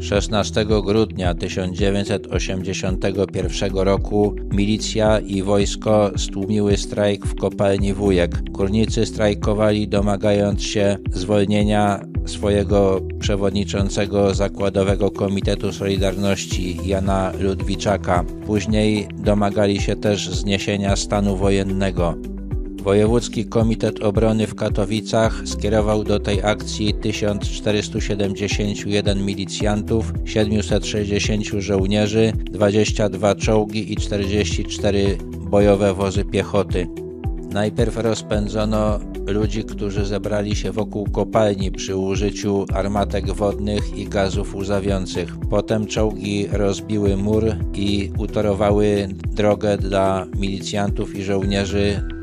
16 grudnia 1981 roku milicja i wojsko stłumiły strajk w kopalni Wujek. Górnicy strajkowali domagając się zwolnienia swojego przewodniczącego Zakładowego Komitetu Solidarności Jana Ludwiczaka. Później domagali się też zniesienia stanu wojennego. Wojewódzki Komitet Obrony w Katowicach skierował do tej akcji 1471 milicjantów, 760 żołnierzy, 22 czołgi i 44 bojowe wozy piechoty. Najpierw rozpędzono ludzi, którzy zebrali się wokół kopalni przy użyciu armatek wodnych i gazów łzawiących. Potem czołgi rozbiły mur i utorowały drogę dla milicjantów i żołnierzy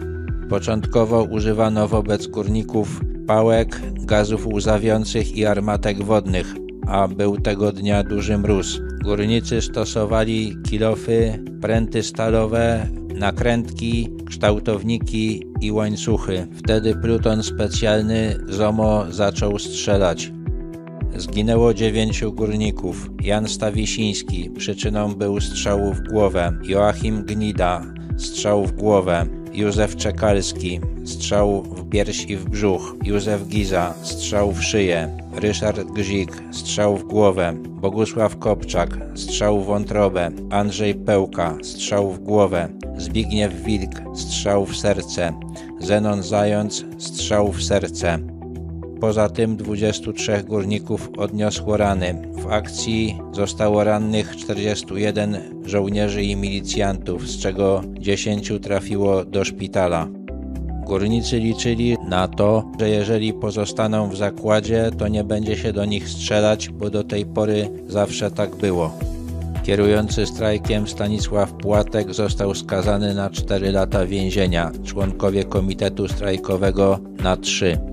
Początkowo używano wobec górników pałek, gazów łzawiących i armatek wodnych, a był tego dnia duży mróz. Górnicy stosowali kilofy, pręty stalowe, nakrętki, kształtowniki i łańcuchy. Wtedy pluton specjalny ZOMO zaczął strzelać. Zginęło dziewięciu górników. Jan Stawisiński, przyczyną był strzału w głowę. Joachim Gnida, strzał w głowę. Józef Czekalski, strzał w pierś i w brzuch, Józef Giza, strzał w szyję, Ryszard Gzik, strzał w głowę, Bogusław Kopczak, strzał w wątrobę, Andrzej Pełka, strzał w głowę, Zbigniew Wilk, strzał w serce, Zenon Zając, strzał w serce. Poza tym 23 górników odniosło rany. W akcji zostało rannych 41 żołnierzy i milicjantów, z czego 10 trafiło do szpitala. Górnicy liczyli na to, że jeżeli pozostaną w zakładzie, to nie będzie się do nich strzelać, bo do tej pory zawsze tak było. Kierujący strajkiem Stanisław Płatek został skazany na 4 lata więzienia, członkowie komitetu strajkowego na 3.